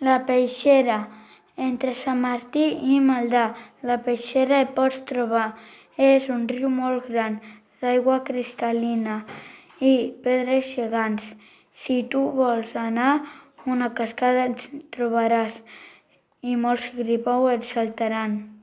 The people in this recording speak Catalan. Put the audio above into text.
La Peixera. Entre Sant Martí i Maldà, la Peixera hi pots trobar. És un riu molt gran, d'aigua cristal·lina i pedres gegants. Si tu vols anar una cascada en trobaràs i molts gripau et saltaran.